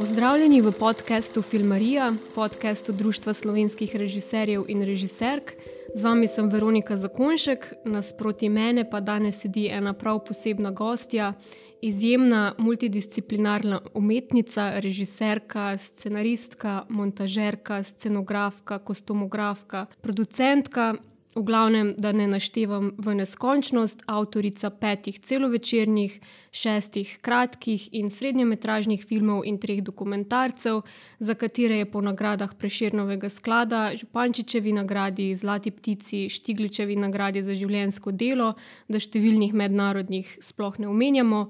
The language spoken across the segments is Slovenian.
Pozdravljeni v podkastu Filmarija, podkastu Društva slovenskih režiserjev in režiserk. Z vami sem Veronika Zakonšek, nasproti mene pa danes sedi ena prav posebna gostja, izjemna multidisciplinarna umetnica, režiserka, scenaristka, montažerka, scenografka, kostumografka, producentka V glavnem, da ne naštevam v neskončnost, avtorica petih celovečernih, šestih kratkih in srednjemetražnih filmov in treh dokumentarcev, za katere je po nagradah Preširnovega sklada, Župančičevi nagradi, Zlati ptici, Štigličevi nagradi za življensko delo, da številnih mednarodnih sploh ne omenjamo,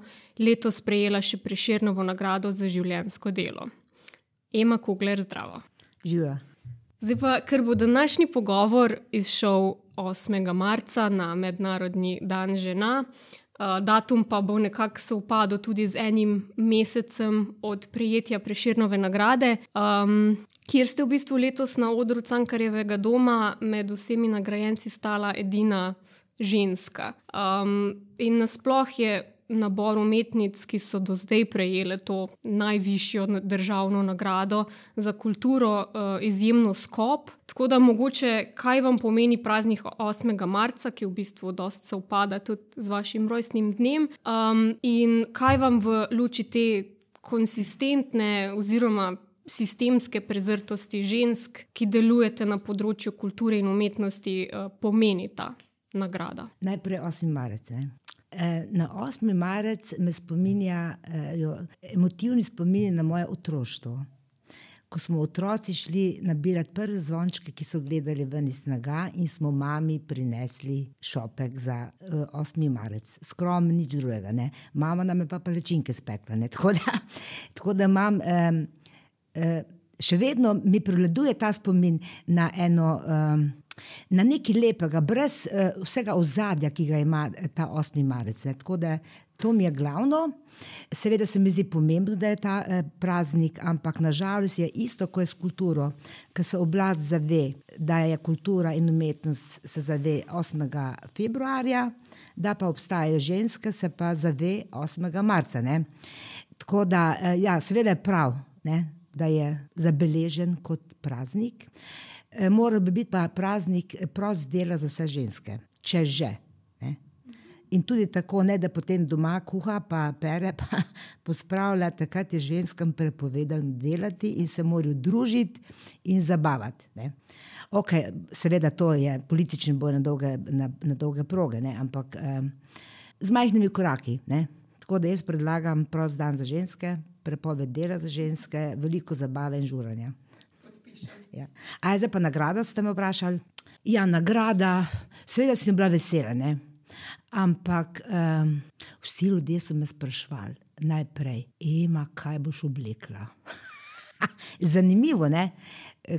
letos prejela še Preširnovo nagrado za življensko delo. Ema Kugler, zdravo. Živa. Zdaj pa, ker bo današnji pogovor izšel 8. marca na Mednarodni dan žena, datum pa bo nekako sovpadel tudi z enim mesecem od prejetja Preširnove nagrade, um, kjer ste v bistvu letos na odru Cankarjevega doma med vsemi nagrajenci stala edina ženska. Um, in nasplošno je nabor umetnic, ki so do zdaj prejele to najvišjo državno nagrado za kulturo, uh, izjemno skop. Tako da mogoče, kaj vam pomeni praznik 8. marca, ki v bistvu dosta se upada tudi z vašim rojstnim dnem, um, in kaj vam v luči te konsistentne oziroma sistemske prezrtosti žensk, ki delujete na področju kulture in umetnosti, uh, pomeni ta nagrada. Najprej 8. marec. Ne? Eh, na 8. marec me spominja, eh, emotivni spomin na moje otroštvo. Ko smo otroci šli nabirati prve zvončke, ki so gledali ven iz snega, in smo mami prinesli šopek za 8. Eh, marec, skromno, nič drugega. Ne? Mama nam je pa palečinke spekla. Tako da, tako da imam, eh, eh, še vedno mi prevladuje ta spomin na eno. Eh, na nekaj lepega, brez uh, vsega ozadja, ki ga ima eh, ta 8. marec. Ne. Tako da to mi je glavno. Seveda se mi zdi pomembno, da je ta uh, praznik, ampak nažalost je isto kot s kulturo, ker se oblast zave, da je kultura in umetnost se zave 8. februarja, da pa obstajajo ženske, se pa zave 8. marca. Ne. Tako da, uh, ja, seveda je prav, ne, da je zabeležen kot praznik. Eh, mora bi biti pa praznik eh, prost dela za vse ženske, če že. Ne? In tudi tako, ne, da potem doma kuha, pa pere, pa pospravlja, takrat je ženskam prepovedano delati in se morajo družiti in zabavati. Ne? Ok, seveda to je politični boj na dolge, na, na dolge proge, ne? ampak um, z majhnimi koraki. Ne? Tako da jaz predlagam prost dan za ženske, prepoved dela za ženske, veliko zabave in žuranja. Ja. A je zdaj pa nagrada, ste me vprašali? Ja, nagrada, seveda sem bila vesela, ne? ampak um, vsi ljudje so me sprašvali najprej, ima, kaj boš oblekla. Zanimivo je,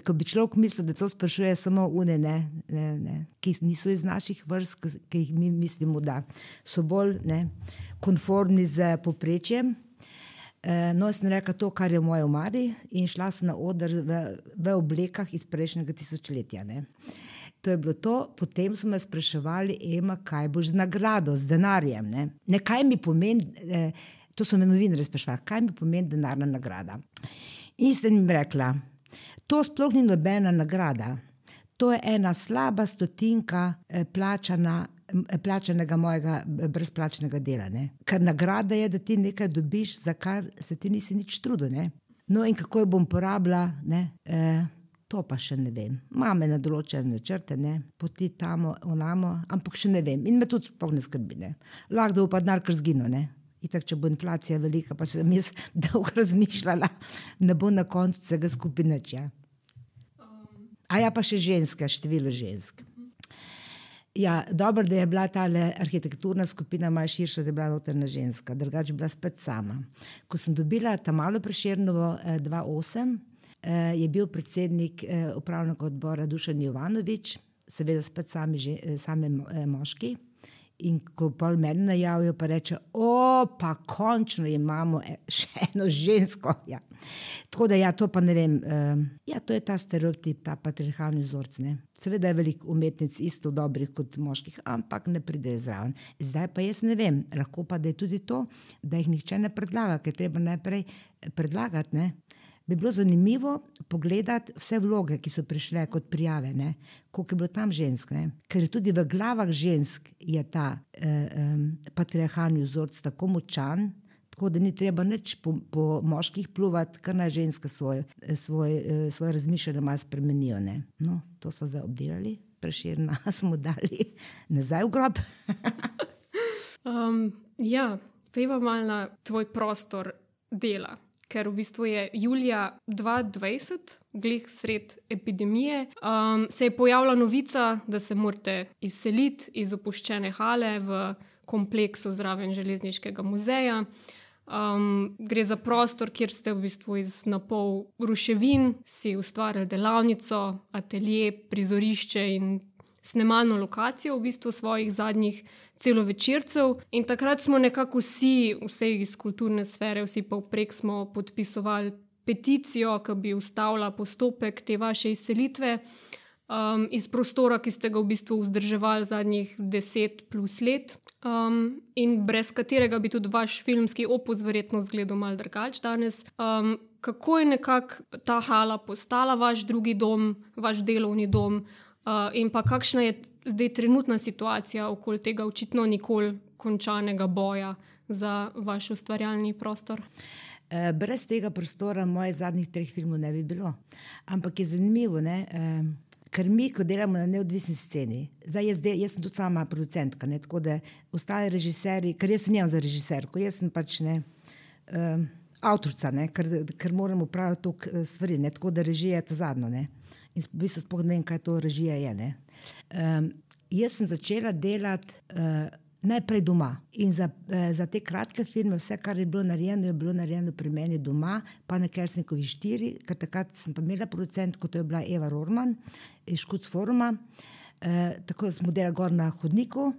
ko bi človek mislil, da to sprašuje samo une, ne, ne, ne, ki niso iz naših vrst, ki jih mi mislimo, da so bolj ne, konformni z poprečjem. Eh, no, sem rekla to, kar je v moji omari, in šla sem na oder v, v oblekah iz prejšnjega tisočletja. Ne. To je bilo to, potem so me spraševali, Ema, kaj boš z nagrado, z denarjem. Ne. Ne, kaj mi pomeni, eh, to so me novinari sprašvali, kaj mi pomeni denarna nagrada. In sem jim rekla, to sploh ni nobena nagrada, to je ena slaba stotinka eh, plačana plačanega mojega brezplačnega dela. Ne? Ker nagrada je, da ti nekaj dobiš, za kar se ti nisi nič trudil. Ne? No, in kako jo bom porabila, e, to pa še ne vem. Mame na določene načrte, ne? poti tam, onamo, ampak še ne vem. In me tudi sploh ne skrbi. Ne? Lahko pa denar kar zginil. Itak, če bo inflacija velika, pa če sem jaz dolgo razmišljala, ne bo na koncu vsega skupine. Ja. A ja, pa še ženska, število žensk. Ja, dobro, da je bila ta arhitekturna skupina malo širša, da je bila notrna ženska, drugače bila spet sama. Ko sem dobila ta malo preširnovo 2.8, eh, eh, je bil predsednik eh, upravnega odbora Dušan Jovanovič, seveda spet sami, sami moški. In ko pol meni najavijo, pa reče, o, pa končno imamo e, še eno žensko. Ja. Tako da, ja, to pa ne vem. Uh, ja, to je ta stereotip, ta patriarhalni vzorc. Ne. Seveda je veliko umetnic isto dobrih kot moških, ampak ne pride zraven. Zdaj pa jaz ne vem, lahko pa da je tudi to, da jih nihče ne predlaga, ker treba najprej predlagati. Ne. Bi bilo zanimivo pogledati vse vloge, ki so prišle kot prijave, ne? koliko je bilo tam žensk. Ne? Ker tudi v glavah žensk je ta eh, um, patriarhalni vzorec tako močan. Tako da ni treba nič po, po moških pluvati, kar naj ženske svoje, svoje, svoje razmišljanje malo spremenijo. No, to so zdaj obdelali, preširna smo dali nazaj v grob. um, ja, peva malo na tvoj prostor dela ker v bistvu je julija 2020, glih sred epidemije, um, se je pojavila novica, da se morate izseliti iz opuščene hale v kompleksu zraven železniškega muzeja. Um, gre za prostor, kjer ste v bistvu iz napol ruševin si ustvarjali delavnico, atelje, prizorišče in snemalno lokacijo v bistvu svojih zadnjih celovečercev. In takrat smo nekako vsi, vse iz kulturne sfere, vsi pa vprek smo podpisovali peticijo, ki bi ustavila postopek te vaše izselitve. Um, iz prostora, ki ste ga v bistvu vzdrževali zadnjih deset plus let, um, in brez katerega bi tudi vaš filmski opus verjetno izgledal malo drugače danes. Um, kako je nekako ta hala postala vaš drugi dom, vaš delovni dom, Uh, in pa kakšna je zdaj trenutna situacija okoli tega očitno nikoli končanega boja za vaš ustvarjalni prostor? E, brez tega prostora mojih zadnjih treh filmov ne bi bilo. Ampak je zanimivo, ne? E, ker mi, ko delamo na neodvisni sceni, zdaj jaz, del, jaz sem tudi sama producentka, ne? tako da ostale režiserji, ker jaz sem njim za režiserko, jaz sem pač ne. E, Avtorica, ker, ker moramo upravljati toliko stvari, ne? tako da režija je ta zadnja in v bistvu sploh ne vem, kaj to režija je. Um, jaz sem začela delati uh, najprej doma in za, uh, za te kratke filme, vse, kar je bilo narejeno, je bilo narejeno pri meni doma, pa na Kersnikovi štiri, ker takrat sem pa imela producent, kot je bila Eva Rorman iz Škuc Foruma. Uh, tako smo delali gor na hodniku.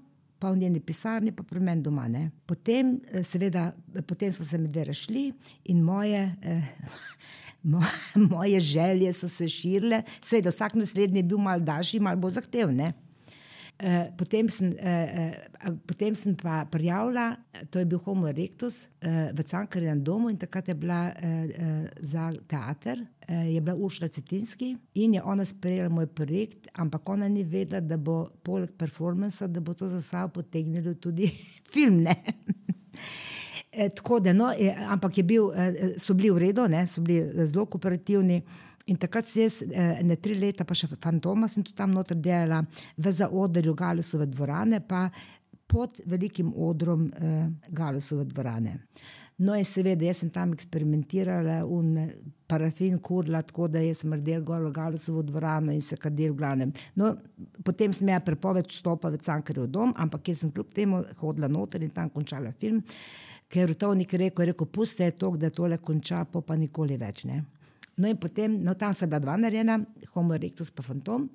Pa v njeni pisarni, pa pri meni doma. Ne. Potem, seveda, potem so se mi dve rešili in moje, eh, moje želje so se širile, seveda vsak naslednji je bil mal daljši, mal bolj zahteven. Uh, potem, sem, uh, uh, potem sem pa prijavila, to je bil Homo erectus uh, v Cankarjem domu in takrat je bila uh, uh, za teater, uh, je bila Ušla Cetinski in je ona sprejela moj projekt, ampak ona ni vedela, da bo poleg performansa, da bo to za sabo potegnilo tudi film. E, tako da, no, e, ampak bil, e, so bili v redu, ne, so bili zelo kooperativni. In takrat sem jaz, ne tri leta, pa še fantoma, sem tudi tam noter delala, v zaodrju Galusove dvorane, pa pod velikim odrom eh, Galusove dvorane. No, in seveda, jaz sem tam eksperimentirala, un parafin kurla, tako da sem rdel gor v Galusovo dvorano in se kadil v glavnem. No, potem sem imela prepoved vstopa v Cankarjev dom, ampak jaz sem kljub temu hodila noter in tam končala film. Eh, ker je Tovnik rekel, rekel puste je to, da tole konča, pa, pa nikoli več. Ne. No in potem, no tam sem bila dva narejena, Homo erectus pa fantom.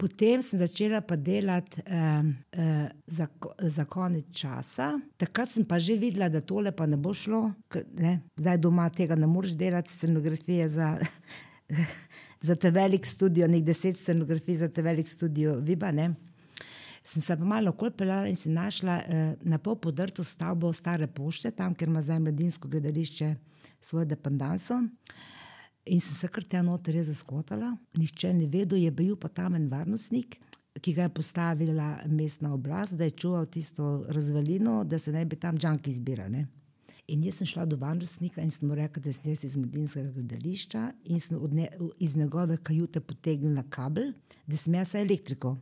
Potem sem začela pa delati eh, eh, za, za konec časa. Takrat sem pa že videla, da tole pa ne bo šlo. Ne? Zdaj doma tega ne moreš delati, scenografije za, za te velik studio, nek deset scenografij za te velik studio, viba. Ne? Sem se pa malo kolpela in si našla eh, na pol podrto stavbo stare pošte, tam, kjer ima zdaj mladinsko gledališče svojo dependanco. In sem se kar te noter res zaskotala, nihče ni vedel, je bil pa tam en varnostnik, ki ga je postavila mestna oblast, da je čuval tisto razvalino, da se ne bi tam džanki zbirali. In jaz sem šla do varnostnika in sem mu rekla, da sem iz mladinskega gledališča in sem ne, iz njegove kajute potegnila kabel, da sem jaz elektriko.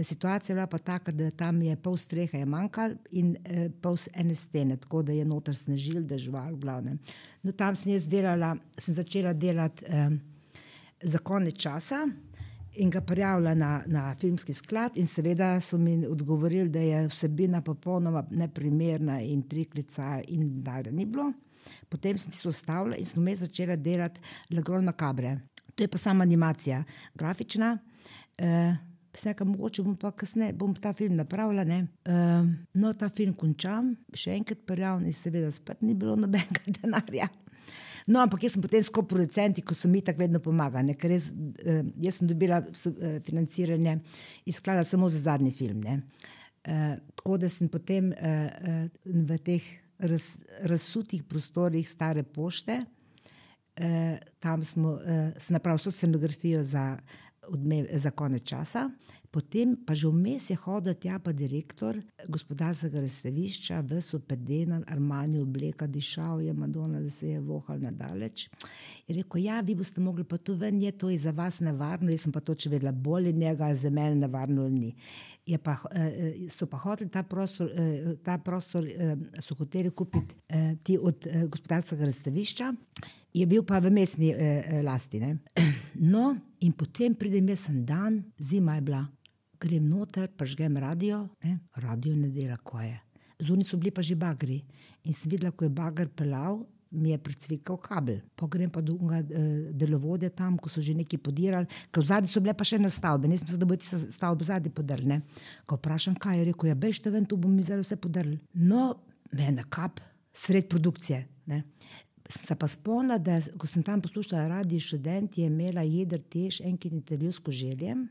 Situacija je bila pa taka, da tam je pol strehe je manjkalo in eh, pol ene stene, tako da je noter snežil, da je žival, glavno. No, tam sem jaz delala, sem začela delati eh, za konec časa in ga prijavila na, na filmski sklad, in seveda so mi odgovorili, da je vsebina popolnoma neprimerna in triklica, in da je ni bilo. Potem sem se ustavila in sem začela delati Legron Macabre. To je pa sama animacija, grafična. Eh, Vsega mogoče bom pa kasneje, bom ta film napravila. Uh, no, ta film končam, še enkrat prijavljen, seveda, spet ni bilo nobenega denarja. No, ampak jaz sem potem skupaj producenti, ko so mi tako vedno pomagali, ker jaz, uh, jaz sem dobila uh, financiranje iz sklada samo za zadnji film. Uh, tako da sem potem uh, uh, v teh raz, razsutih prostorih stare pošte eh, tam smo eh, napravili scenografijo za, odmev, za konec časa. Potem pa že vmes je hodil tja pa direktor gospodarskega razstavišča, v Sopedena, Armani obleka, dišal je Madonna, da se je vohal nadaleč. Je rekel, ja, vi boste mogli pa to ven, je to je za vas nevarno, jaz sem pa to če vedela bolje njega, za mene nevarno ni. Pa, eh, so pa hoteli ta prostor, eh, ta prostor eh, so hoteli kupiti eh, ti od eh, gospodarskega razstavišča, je bil pa v mestni eh, lasti. Ne? No, in potem pridem jaz en dan, zima je bila, grem noter, prežgem radio, ne? radio ne dela, ko je. Zunaj so bili pa že bagri in sem videla, ko je bagar pelal. Mi je precvikal kabel, pogrem pa do uh, delovode tam, ko so že neki podirali, ker zadnji so bile pa še na stavbi, nisem se da bo ti stavbe zadnji podrli. Ko vprašam, kaj je rekel, ja, bežte ven, tu bom mi zdaj vse podrli. No, je na kap, sred produkcije. Ne. Se pa spomnila, da ko sem tam poslušala radio študent, je imela jedr tež enkrat intervju s koželjem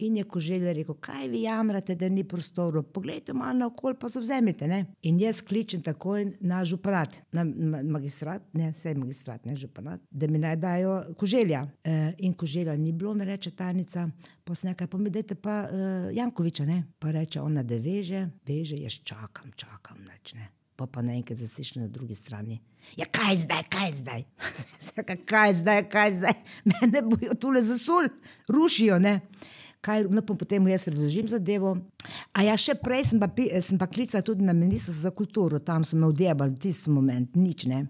In je koželj rekel, kaj vi jamrate, da ni prostora, poglejte malo na okolje, pa se vzemite. Ne? In jaz kličem takoj na županat, na magistrat, ne vse magistrat, ne županat, da mi naj dajo koželja. E, in koželja ni bilo, mi reče tajnica, pa mi dajte pa uh, Jankoviča, ne? pa reče ona, da veže, veže, jaz čakam, čakam, neč, ne. Pa pa naenkrat zaslišiš na drugi strani. Ja, kaj zdaj, kaj zdaj? kaj zdaj, kaj zdaj? Mene bojo tule zasul, rušijo, ne kaj, no, potem jaz razložim zadevo. A ja, še prej sem pa, sem pa klicala tudi na ministrstvo za kulturo, tam so me odjebali, tisti moment, nič ne.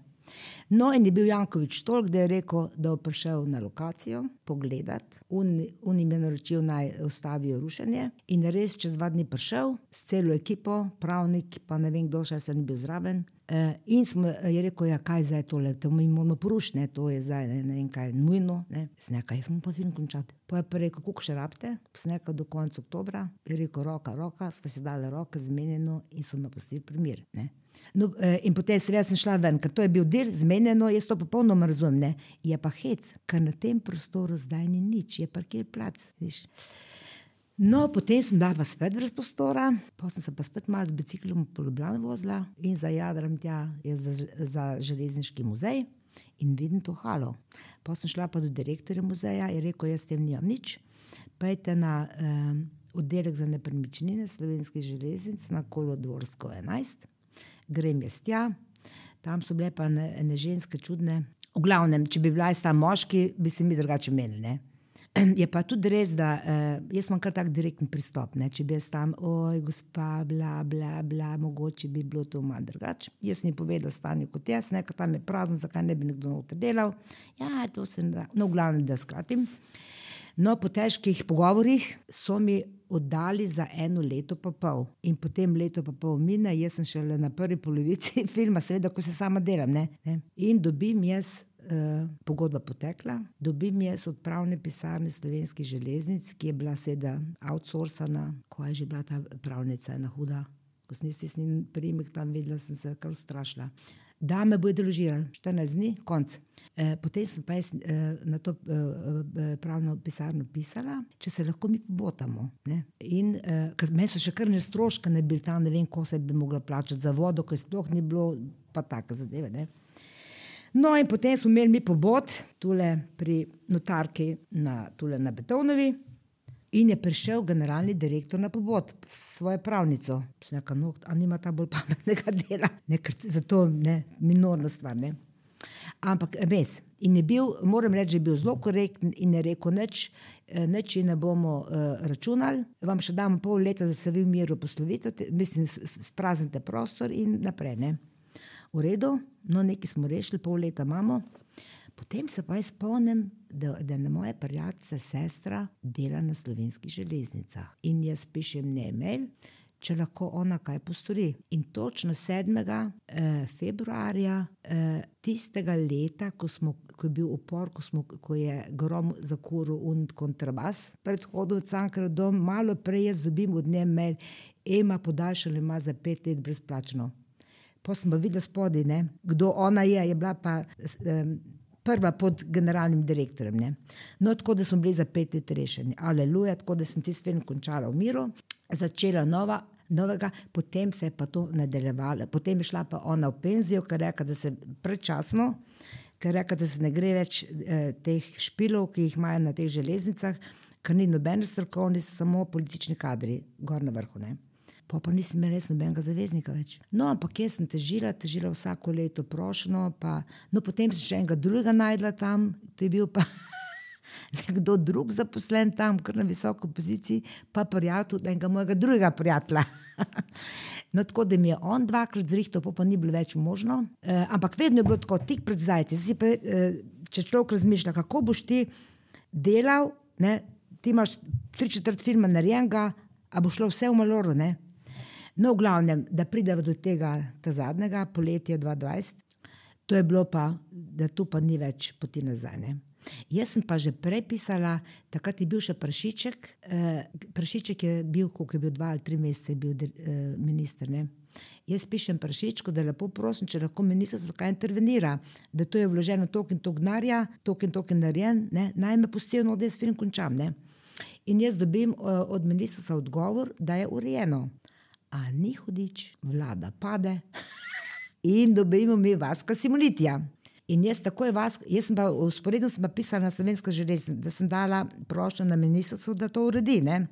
No, in je bil Jankovič tolk, da je rekel, da je prišel na lokacijo pogledat, on jim je naročil naj ustavijo rušenje. In res čez dva dni prišel s celo ekipo, pravnik, pa ne vem, kdo še se ni bil zraven. Uh, in smo, je rekel, ja, kaj zdaj tole, to mi moramo porušiti, to je zdaj ne, ne vem, kaj je nujno. Snega, jaz sem pa film končati. Pa je rekel, kako še rabite, snega do konca oktobra. Je rekel, roka, roka, sva si dali roke zmenjeno in so napustili primir. Ne. No, eh, in potem seveda sem šla ven, ker to je bil del zmenjeno, jaz to popolnoma razumem. Je pa hec, ker na tem prostoru zdaj ni nič, je parkir plac. Viš. No, potem sem bila pa spet brez prostora, potem sem se pa spet malo z biciklom po Ljubljani vozila in za jadram tja za, za železniški muzej in vidim to halo. Potem sem šla pa do direktorja muzeja in rekel, jaz s tem nimam nič, pejte na eh, oddelek za nepremičnine slovenskih železnic na Kolodvorsko 11 grem jaz tja, tam so bile pa ne, ne ženske čudne. V glavnem, če bi bila jaz tam moški, bi se mi drugače menili. Je pa tudi res, da uh, jaz imam kar tak direktni pristop. Ne? Če bi jaz tam, oj, gospa, bla, bla, bla, mogoče bi bilo to malo drugače. Jaz ni povedal stanje kot jaz, nekaj tam je prazno, zakaj ne bi nekdo noter delal. Ja, to sem da. No, v glavnem, da skratim. No, po težkih pogovorih so mi oddali za eno leto pa pol. In potem leto pa pol mine, jaz sem šele na prvi polovici filma, seveda, ko se sama delam. Ne? Ne? In dobim jaz. Uh, pogodba potekla, dobim jaz odpravne pisarne slovenskih železnic, ki je bila sedaj outsourcana, ko je že bila ta pravnica, ena huda. Ko sem s njim primek tam videla, sem se kar strašila. Da me bo deložirali, 14 dni, konc. Eh, potem sem pa jaz eh, na to eh, pravno pisarno pisala, če se lahko mi pobotamo. Ne? In meni so še kar ne stroške, ne bil tam, ne vem, ko se bi mogla plačati za vodo, ker sploh ni bilo, pa take zadeve. Ne? No, in potem smo imeli mi pobot, tule pri notarki na, na Betovnovi. In je prišel generalni direktor na pobot s svojo pravnico. Nekaj, no, a nima ta bolj pametnega dela, nekaj za to ne, minorno stvar. Ne? Ampak res. In je bil, moram reči, bil zelo korekten in je rekel, neč, eh, neč ne bomo uh, računali, vam še damo pol leta, da se vi v miru poslovite, mislim, spraznite prostor in naprej. Ne? V redu, no nekaj smo rešili, pol leta imamo. Potem se pa jaz spomnim, da, da na moje prijatelje sestra dela na slovenskih železnicah in jaz pišem ne e-mail če lahko ona kaj postori. In točno 7. Eh, februarja eh, tistega leta, ko, smo, ko je bil upor, ko, smo, ko je grom zakuril und kontrabas pred hodom v Cankarov dom, malo prej jaz dobim od nje mail, Ema podaljšala ima za pet let brezplačno. Pa sem pa videla spodaj, ne, kdo ona je, je bila pa. Eh, Prva pod generalnim direktorjem. Ne. No, tako da smo bili za pet let rešeni. Aleluja, tako da sem tisti film končala v miru začela nova, novega, potem se je pa to nadaljevalo. Potem je šla pa ona v penzijo, ker je rekla, da se prečasno, ker reka, da se ne gre več eh, teh špilov, ki jih imajo na teh železnicah, ker ni nobene strokovni, samo politični kadri, gor na vrhu. Ne. Pa pa nisem imel res nobenega zaveznika več. No, ampak jaz sem težila, težila vsako leto prošlo, pa no, potem sem še enega drugega najdla tam, to je bil pa nekdo drug zaposlen tam, kar na visoko poziciji, pa prijatelj enega mojega drugega prijatelja. No, tako da mi je on dvakrat zrihtal, pa, pa ni bilo več možno. E, ampak vedno je bilo tako, tik pred zajci. Pre, e, če človek razmišlja, kako boš ti delal, ne, ti imaš tri četrt filma narejenega, a bo šlo vse v maloru. Ne? No, v glavnem, da pridemo do tega zadnjega, poletje 2020, to je bilo pa, da tu pa ni več poti nazaj. Ne? Jaz sem pa že prej pisala, takrat je bil še Prašiček. Eh, prašiček je bil, koliko je bil, dva ali tri mesece, bil eh, minister. Ne? Jaz pišem Prašičku, da lepo prosim, če lahko ministrstvo kaj intervenira, da to je vloženo toliko in toliko denarja, toliko in toliko narejen, naj me pustijo, no, da jaz film končam. Ne? In jaz dobim uh, od ministrstva odgovor, da je urejeno a ni hudič, vlada pade in dobimo mi vaska simulitija. In jaz takoj vas, jaz pa usporedno sem pa pisala na slovensko železnico, da sem dala prošljo na ministrstvo, da to uredi. Ne?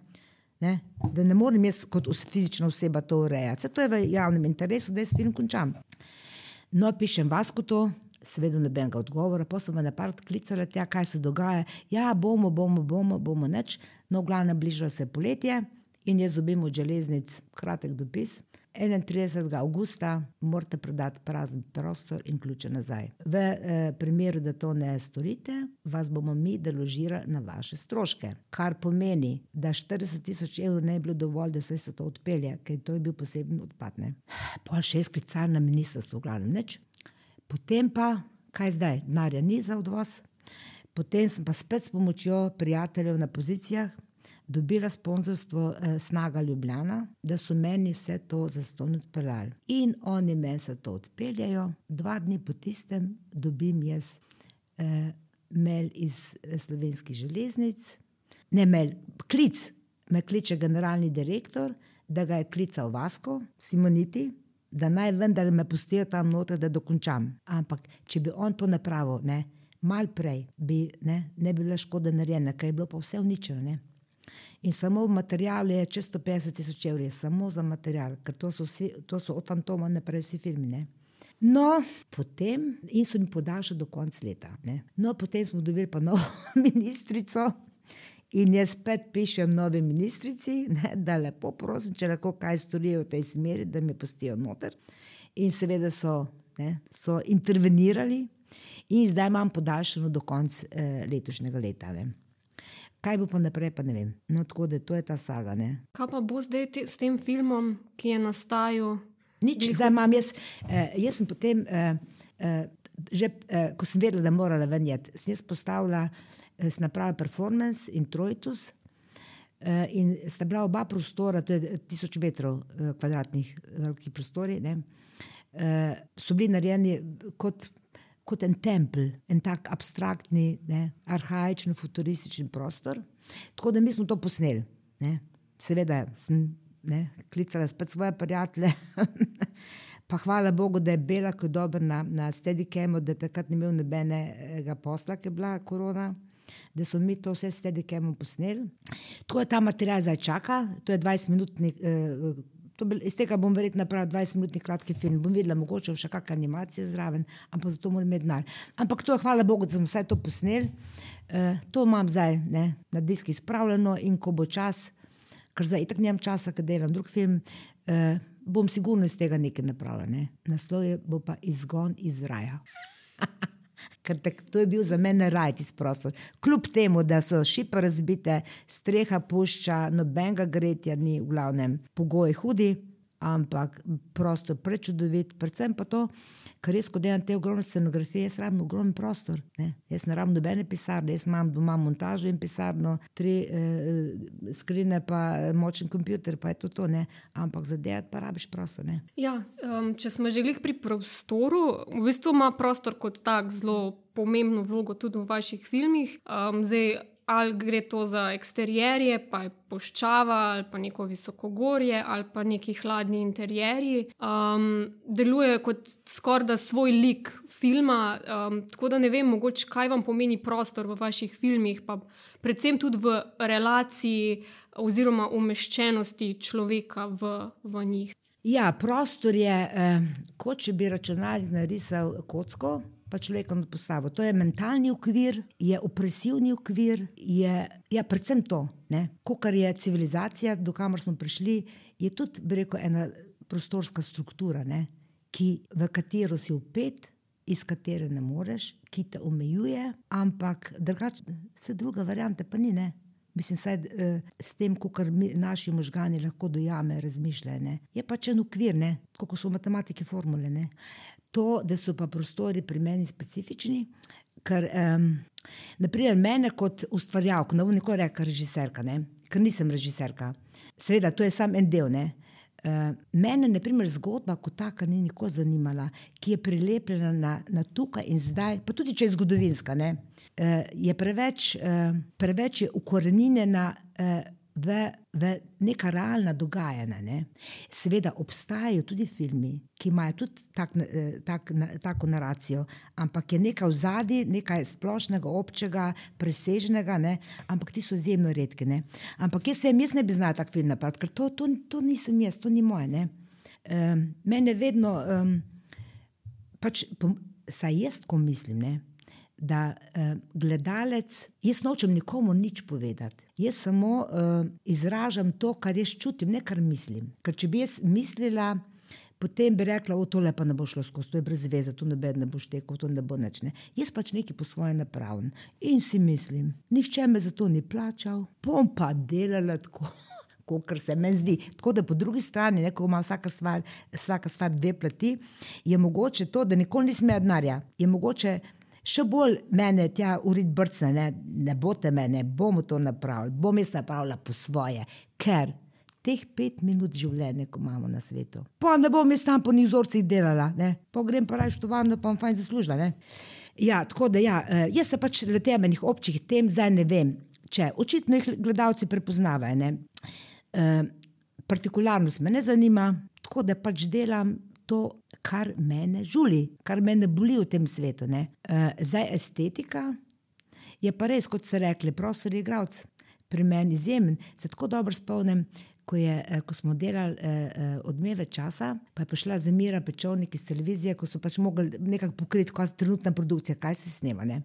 Ne? Da ne morem jaz kot fizična oseba to urejati. Vse to je v javnem interesu, da jaz film končam. No, pišem vas kot to, seveda nobenega odgovora, pa sem na part klicala tja, kaj se dogaja. Ja, bomo, bomo, bomo, bomo neč. No, v glavnem bližalo se poletje. In jaz dobim od železnic kratek dopis. 31. augusta morate predati prazen prostor in ključe nazaj. V eh, primeru, da to ne storite, vas bomo mi deložirali na vaše stroške. Kar pomeni, da 40 tisoč evrov ne bi bilo dovolj, da vse se to odpelje, ker to je bil poseben odpad. Pol še sklical na ministrstvo, glavno neč. Potem pa, kaj zdaj, denarja ni za odvoz. Potem sem pa spet s pomočjo prijateljev na pozicijah dobila sponzorstvo eh, Snaga Ljubljana, da so meni vse to za ston odpeljali. In oni meni se to odpeljajo, dva dni po tistem dobim jaz eh, mail iz eh, slovenskih železnic, ne mail, klic, me kliče generalni direktor, da ga je klical Vasko, Simoniti. Da naj vendar me pustijo tam noter, da dokončam. Ampak, če bi on to napravil, ne, malo prej, bi, ne, ne bi bila škoda narejena, ker je bilo pa vse uničeno. In samo v materialu je čez 150 tisoč evrov, samo za material, ker to so, vsi, to so od Fantoma naprej vsi filmi. Ne? No, potem in so mi podaljšali do konca leta. Ne? No, potem smo dobili pa novo ministrico. In jaz spet pišem novi ministrici, ne, da lepo prosim, če lahko kaj storijo v tej smeri, da me pustijo noter. In seveda so, ne, so intervenirali, in zdaj imam podaljšano do konca eh, letošnjega leta. Ne. Kaj bo pa naprej, pa ne vem. No, tako da to je ta saga. Ne? Kaj pa bo zdaj te, s tem filmom, ki je nastajal? Nič, zdaj imam jaz. Eh, jaz sem potem, eh, eh, že, eh, ko sem vedela, da morala venjeti, sem jaz postavila, eh, sem napravila performance in Trojtus. Uh, in sta bila oba prostora, to je tisoč metrov uh, kvadratnih, veliki prostori, uh, so bili narejeni kot kot en tempelj, en tak abstraktni, ne, arhajičen, futurističen prostor. Tako da mi smo to posneli. Ne. Seveda sem ne, klicala spet svoje prijatelje. pa hvala Bogu, da je Bela kot dober na, na Steadicamu, da takrat ni imel nobenega posla, ki je bila korona. Da smo mi to vse s Steadicamom posneli. To je ta material zdaj čaka, to je 20-minutni eh, Bil, iz tega bom verjetno napravil 20-minutni kratki film, bom videla, mogoče še kakšne animacije zraven, ampak za to moram imeti denar. Ampak to je hvala Bogu, da sem vse to posnel. Uh, to imam zdaj ne, na diski spravljeno in ko bo čas, ker zdaj itak nimam časa, ker delam drug film, uh, bom sigurno iz tega nekaj napravila. Ne. Naslov je pa izgon iz raja. ker tak, to je bil za mene raj tisti prostor. Kljub temu, da so šipe razbite, streha pušča, nobenega gretja ni, v glavnem, pogoji hudi ampak prostor prečudovit, predvsem pa to, ker res, ko delam te ogromne scenografije, jaz rabim ogromen prostor. Ne? Jaz ne rabim nobene pisarne, jaz imam doma montažo in pisarno, tri eh, skrine, pa eh, močen kompjuter, pa je to to, ne? ampak za delati pa rabiš prostor. Ja, um, če smo želeli pri prostoru, v bistvu ima prostor kot tak zelo pomembno vlogo tudi v vaših filmih. Um, zdaj, ali gre to za eksterjerje, pa je poščava, ali pa neko visokogorje, ali pa neki hladni interjerji. Um, deluje kot skoraj da svoj lik filma. Um, tako da ne vem, mogoče kaj vam pomeni prostor v vaših filmih, pa predvsem tudi v relaciji oziroma umeščenosti človeka v, v njih. Ja, prostor je, eh, kot če bi računalnik narisal kocko pa človekom postavil. To je mentalni okvir, je opresivni okvir, je ja, predvsem to, kar je civilizacija, do kamor smo prišli, je tudi rekel, ena prostorska struktura, ne? ki, v katero si upet. Iz katere ne moreš, ki te omejuje, ampak drugače, vse druga varianta pa ni. Ne? Mislim, da eh, s tem, kar naši možgani lahko dojame, razmišljajo. Je pač en ukvir, kot so v matematiki formule. Ne? to, da so pa prostori pri meni specifični. Ker, um, naprimer, mene kot ustvarjalka, ne bom nikoli rekla režiserka, ne? ker nisem režiserka. Sveda, to je samo en del. Uh, mene, na primer, zgodba kot taka ni nikoli zanimala, ki je prilepljena na, na tukaj in zdaj, pa tudi če je zgodovinska, uh, je preveč, uh, preveč je ukorenjena. Uh, v, v neka realna dogajanja. Ne. Seveda obstajajo tudi filmi, ki imajo tudi tak, eh, tak, tako naracijo, ampak je nekaj v zadnji, nekaj splošnega, občega, presežnega, ne. ampak ti so izjemno redki. Ne. Ampak jaz, sem, jaz ne bi znal tak film napraviti, ker to, to, to nisem jaz, to ni moje. Um, mene vedno, um, pač, saj jaz, ko mislim. Ne, da uh, gledalec, jaz nočem nikomu nič povedati. Jaz samo uh, izražam to, kar jaz čutim, ne kar mislim. Ker če bi jaz mislila, potem bi rekla, da to lepo ne bo šlo skozi, to je brez veze, to ne bo štekel, to ne bo nič. Ne. Jaz pač nekaj po svoje napravim in si mislim, nihče me za to ni plačal, bom pa delala tako. Kar se mi zdi. Tako da po drugi strani, ne, ko ima vsaka stvar, vsaka stvar dve plati, je mogoče to, da nikoli nisem imel denarja. Je mogoče še bolj mene tja urit brcne, ne, ne bote me, ne bomo to napravili, bom jaz napravila po svoje, ker teh pet minut življenja, ko imamo na svetu. Pa ne bom jaz tam po nizorcih delala, ne, pa grem pa raje štovarno, pa bom fajn zaslužila. Ne. Ja, tako da ja, eh, jaz se pač le temeljnih občih tem zdaj ne vem, če očitno jih gledalci prepoznavajo. Ne. E, partikularnost me ne zanima, tako da pač delam to, kar mene žuli, kar mene boli v tem svetu. Uh, zdaj, estetika je pa res, kot ste rekli, prostor je igravc, pri meni izjemen. Se tako dobro spomnim, ko, je, uh, ko smo delali uh, odmeve časa, pa je prišla Zemira Pečovnik iz televizije, ko so pač mogli nekako pokriti, kaj je trenutna produkcija, kaj se snema. Ne?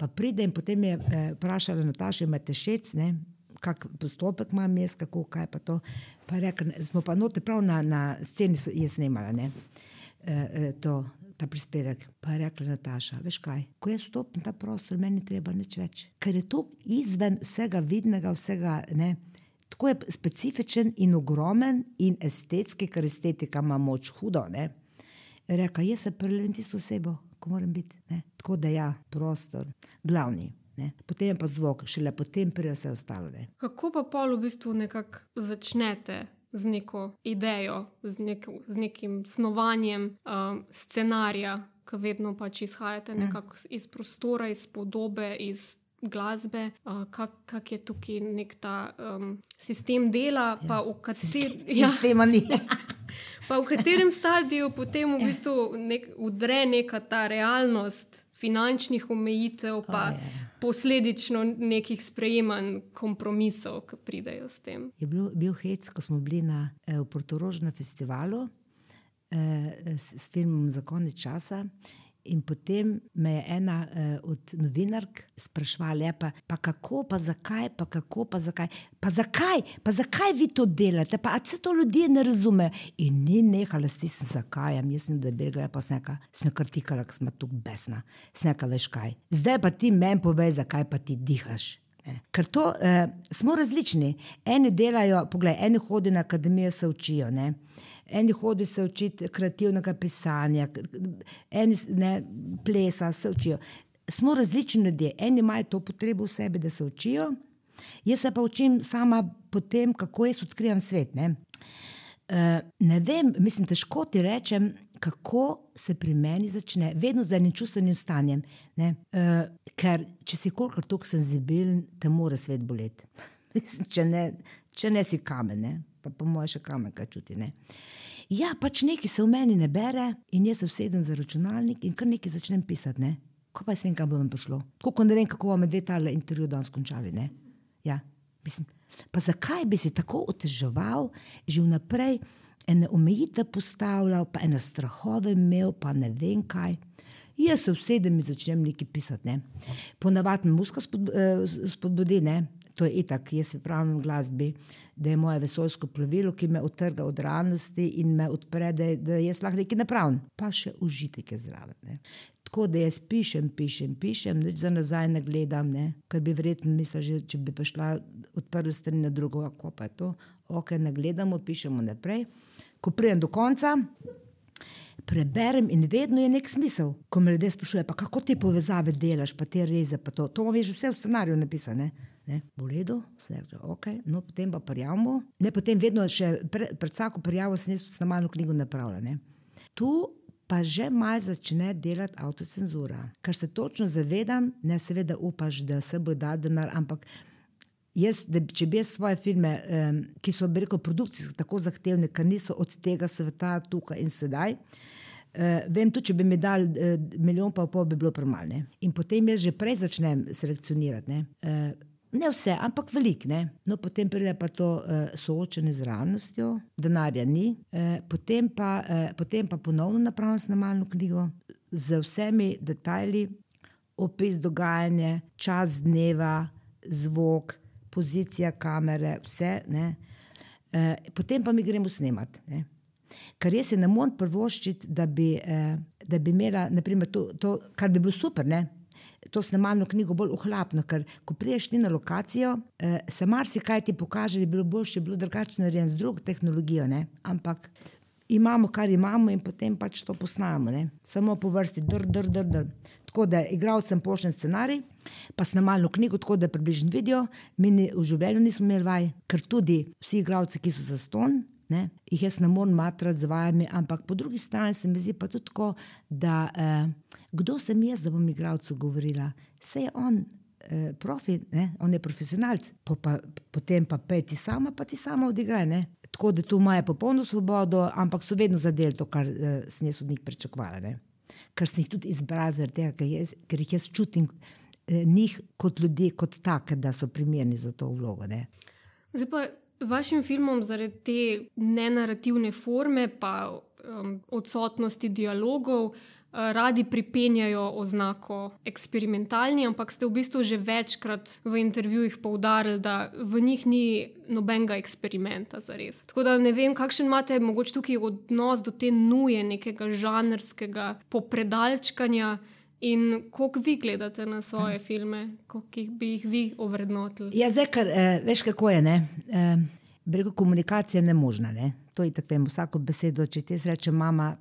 Pa pride in potem je vprašala Nataša, imate šec, ne? Kak postopek imam jaz, kako, kaj pa to. Pa rekel, smo pa note prav na, na sceni je snemala. Ne? Eh, eh, to, ta prispevek. Pa je rekla Nataša, veš kaj, ko jaz stopim ta prostor, meni treba nič več. Ker je to izven vsega vidnega, vsega. Ne? Tako je specifičen in ogromen in estetski, ker estetika ima moč hudo. Reka, jaz se prelevim tisto osebo, ko moram biti. Ne? Tako da ja, prostor, glavni. Ne? Potem pa zvok, šele potem pride vse ostalo. Ne? Kako pa pol v bistvu nekako začnete z neko idejo, z, nek, z nekim snovanjem um, scenarija, ki vedno pač izhajate ja. iz prostora, iz podobe, iz glasbe, uh, kak, kak je tukaj nek ta um, sistem dela, ja. pa v katerem. Sistema ni. Pa v katerem stadiju potem v bistvu nek, udre neka ta realnost finančnih omejitev, pa oh, yeah posledično nekih sprejemanj kompromisov, ki pridejo s tem. Je bil, bil hec, ko smo bili na eh, Portorožnem festivalu eh, s, s filmom Za konec časa. In potem me je ena uh, od novinark sprašvala, pa, pa kako, pa zakaj, pa kako, pa zakaj, pa zakaj, pa zakaj vi to delate, pa se to ljudje ne razumejo. In ni nehala s tem, zakaj, jaz sem da rekla, pa sneka, sneka tikala, ker smo tu besna, sneka veš kaj. Zdaj pa ti meni povej, zakaj pa ti dihaš. Ne. Ker to uh, smo različni. Eni delajo, poglej, eni hodijo na akademijo, se učijo. Ne eni hodijo se učiti kreativnega pisanja, eni ne, plesa, se učijo. Smo različni ljudje, eni imajo to potrebo v sebi, da se učijo, jaz se pa učim sama po tem, kako jaz odkrivam svet. Ne, uh, ne vem, mislim, težko ti rečem, kako se pri meni začne, vedno z enim čustvenim stanjem. Uh, ker če si kolikor tako senzibilen, te mora svet boleti. če, ne, če ne si kamen, ne? pa po mojem še kamen, kaj čuti. Ja, pač nekaj se v meni ne bere, in jaz se usedem za računalnik in kar nekaj začnem pisati. Ne? Ko pa sem, kam bom prišlo. Tako ne vem, kako bomo dve tale intervju danes končali. Ja, mislim, pa zakaj bi si tako oteževal že vnaprej? ene omejitve postavljal, pa ene strahove imel, pa ne vem kaj. Jaz se usedem in začnem nekaj pisati. Ne. Ponavadi me muska eh, spodbudi, ne. To je itak, jaz se pravim v glasbi, da je moje vesoljsko plovilo, ki me odtrga od realnosti in me odpre, da, da jaz lahko nekaj napravim. Pa še užitek je zraven. Ne. Tako da jaz pišem, pišem, pišem, nič za nazaj ne gledam, ne. ker bi verjetno mislila, če bi prišla od prve strani na drugo, kako pa je to, ok, ne gledamo, pišemo naprej ko pridem do konca, preberem in vedno je nek smisel. Ko me ljudje sprašujejo, kako te povezave delaš, pa te reze, pa to, to veš vse v scenariju napisane. Ne, v redu, vse je ok, no potem pa prijavimo. Ne, potem vedno še pre, pred vsako prijavo sem jaz snemalno knjigo napravljala. Tu pa že malo začne delati avtocenzura, ker se točno zavedam, ne seveda upaš, da se bo dal denar, ampak Jaz, da, če bi jaz svoje filme, um, ki so rekel, produkcijsko tako zahtevne, ker niso od tega sveta tukaj in sedaj, uh, vem tudi, če bi mi dal uh, milijon, pa pol bi bilo premalo. In potem jaz že prej začnem selekcionirati. Ne, uh, ne vse, ampak velik. Ne. No, potem pride pa to uh, soočenje z realnostjo, denarja ni, uh, potem, pa, uh, potem pa ponovno napravim snemalno knjigo z vsemi detajli, opis dogajanja, čas dneva, zvok pozicija kamere, vse. E, potem pa mi gremo snemati. Ne. Ker jaz se ne morem prvoščiti, da bi, eh, da bi imela, naprimer, to, to, kar bi bilo super, ne? To snemalno knjigo bolj ohlapno, ker ko priješ ti na lokacijo, eh, se marsikaj ti pokaže, da bi bilo boljše, bilo drugače narejeno z drugo tehnologijo, ne? ampak imamo, kar imamo in potem pač to posnamemo, samo po vrsti, dr, dr, dr, dr. Tako da igralcem pošljem scenarij, pa snemalno knjigo, tako da približno vidijo. Mi ni, v življenju nismo imeli vaj, ker tudi vsi igralci, ki so za ston, ne, jih jaz ne morem matrati z vajami, ampak po drugi strani se mi zdi pa tudi tako, da eh, kdo sem jaz, da bom igralcu govorila. Vse je on. Eh, profi, ne? on je profesionalc, po, pa, potem pa pej ti sama, pa ti sama odigraj. Ne? Tako da tu imajo popolno svobodo, ampak so vedno zadeli to, kar uh, sem jaz od njih pričakovala ker sem jih tudi izbral, tega, ker, jaz, ker jih jaz čutim eh, njih kot ljudi, kot take, da so primerni za to vlogo. Ne. Zdaj pa vašim filmom zaradi te nenarativne forme, pa um, odsotnosti dialogov. Eh, radi pripenjajo oznako eksperimentalni, ampak ste v bistvu že večkrat v intervjujih poudarili, da v njih ni nobenega eksperimenta za res. Tako da ne vem, kakšen imate mogoče tukaj odnos do te nuje nekega žanrskega popredalčkanja. In kako vi gledate na svoje filme, kako bi jih vi ovrednotili? Ja, zdaj, kar, eh, veš, kako je. Eh, Brego komunikacije je ne možna. Ne? To je tako, vsako besedo, če ti rečeš, mama,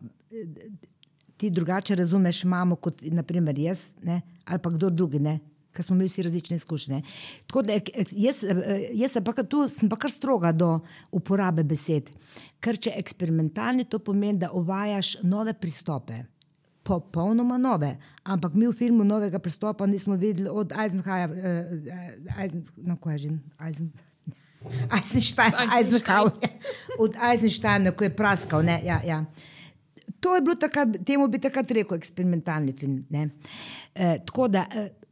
ti drugače razumeš mamo kot naprimer jaz ne? ali pa kdo drugi, ker smo imeli vsi različne izkušnje. Tako da jaz, jaz sem, pa, tu, sem pa kar stroga do uporabe besed. Ker če eksperimentalni, to pomeni, da uvajaš nove pristope. Popolnoma nove, ampak mi v filmu novega pristopa nismo videli od Eisenhower, uh, Eisen, no, kaj je že Eisen. Eisenstein, Eisenhower, od Eisensteina, ko je praskal. Ne, ja, ja. To je bilo takrat, temu bi takrat rekel, eksperimentalni film. E, tako da,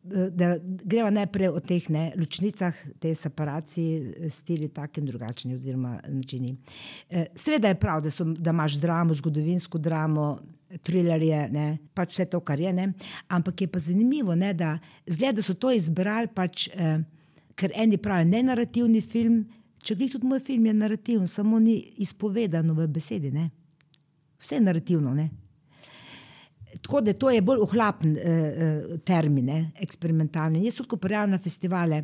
da greva najprej o teh ne, ločnicah, te separacije, stili, taki in drugačni, oziroma načini. E, Sveda je prav, da, so, da imaš dramo, zgodovinsko dramo. Trilerje, ne, pač vse to, kar je. Ne. Ampak je pa zanimivo, ne, da, zgleda, da so to izbrali, pač, eh, ker eni pravijo, ne narativni film. Če gledaj, tudi moj film je narativen, samo ni izpovedano v besedi. Ne vse je narativno. Ne? Tako da to je bolj ohlapen eh, eh termin, ne? eksperimentalni. Jaz tudi prijavljam na festivale,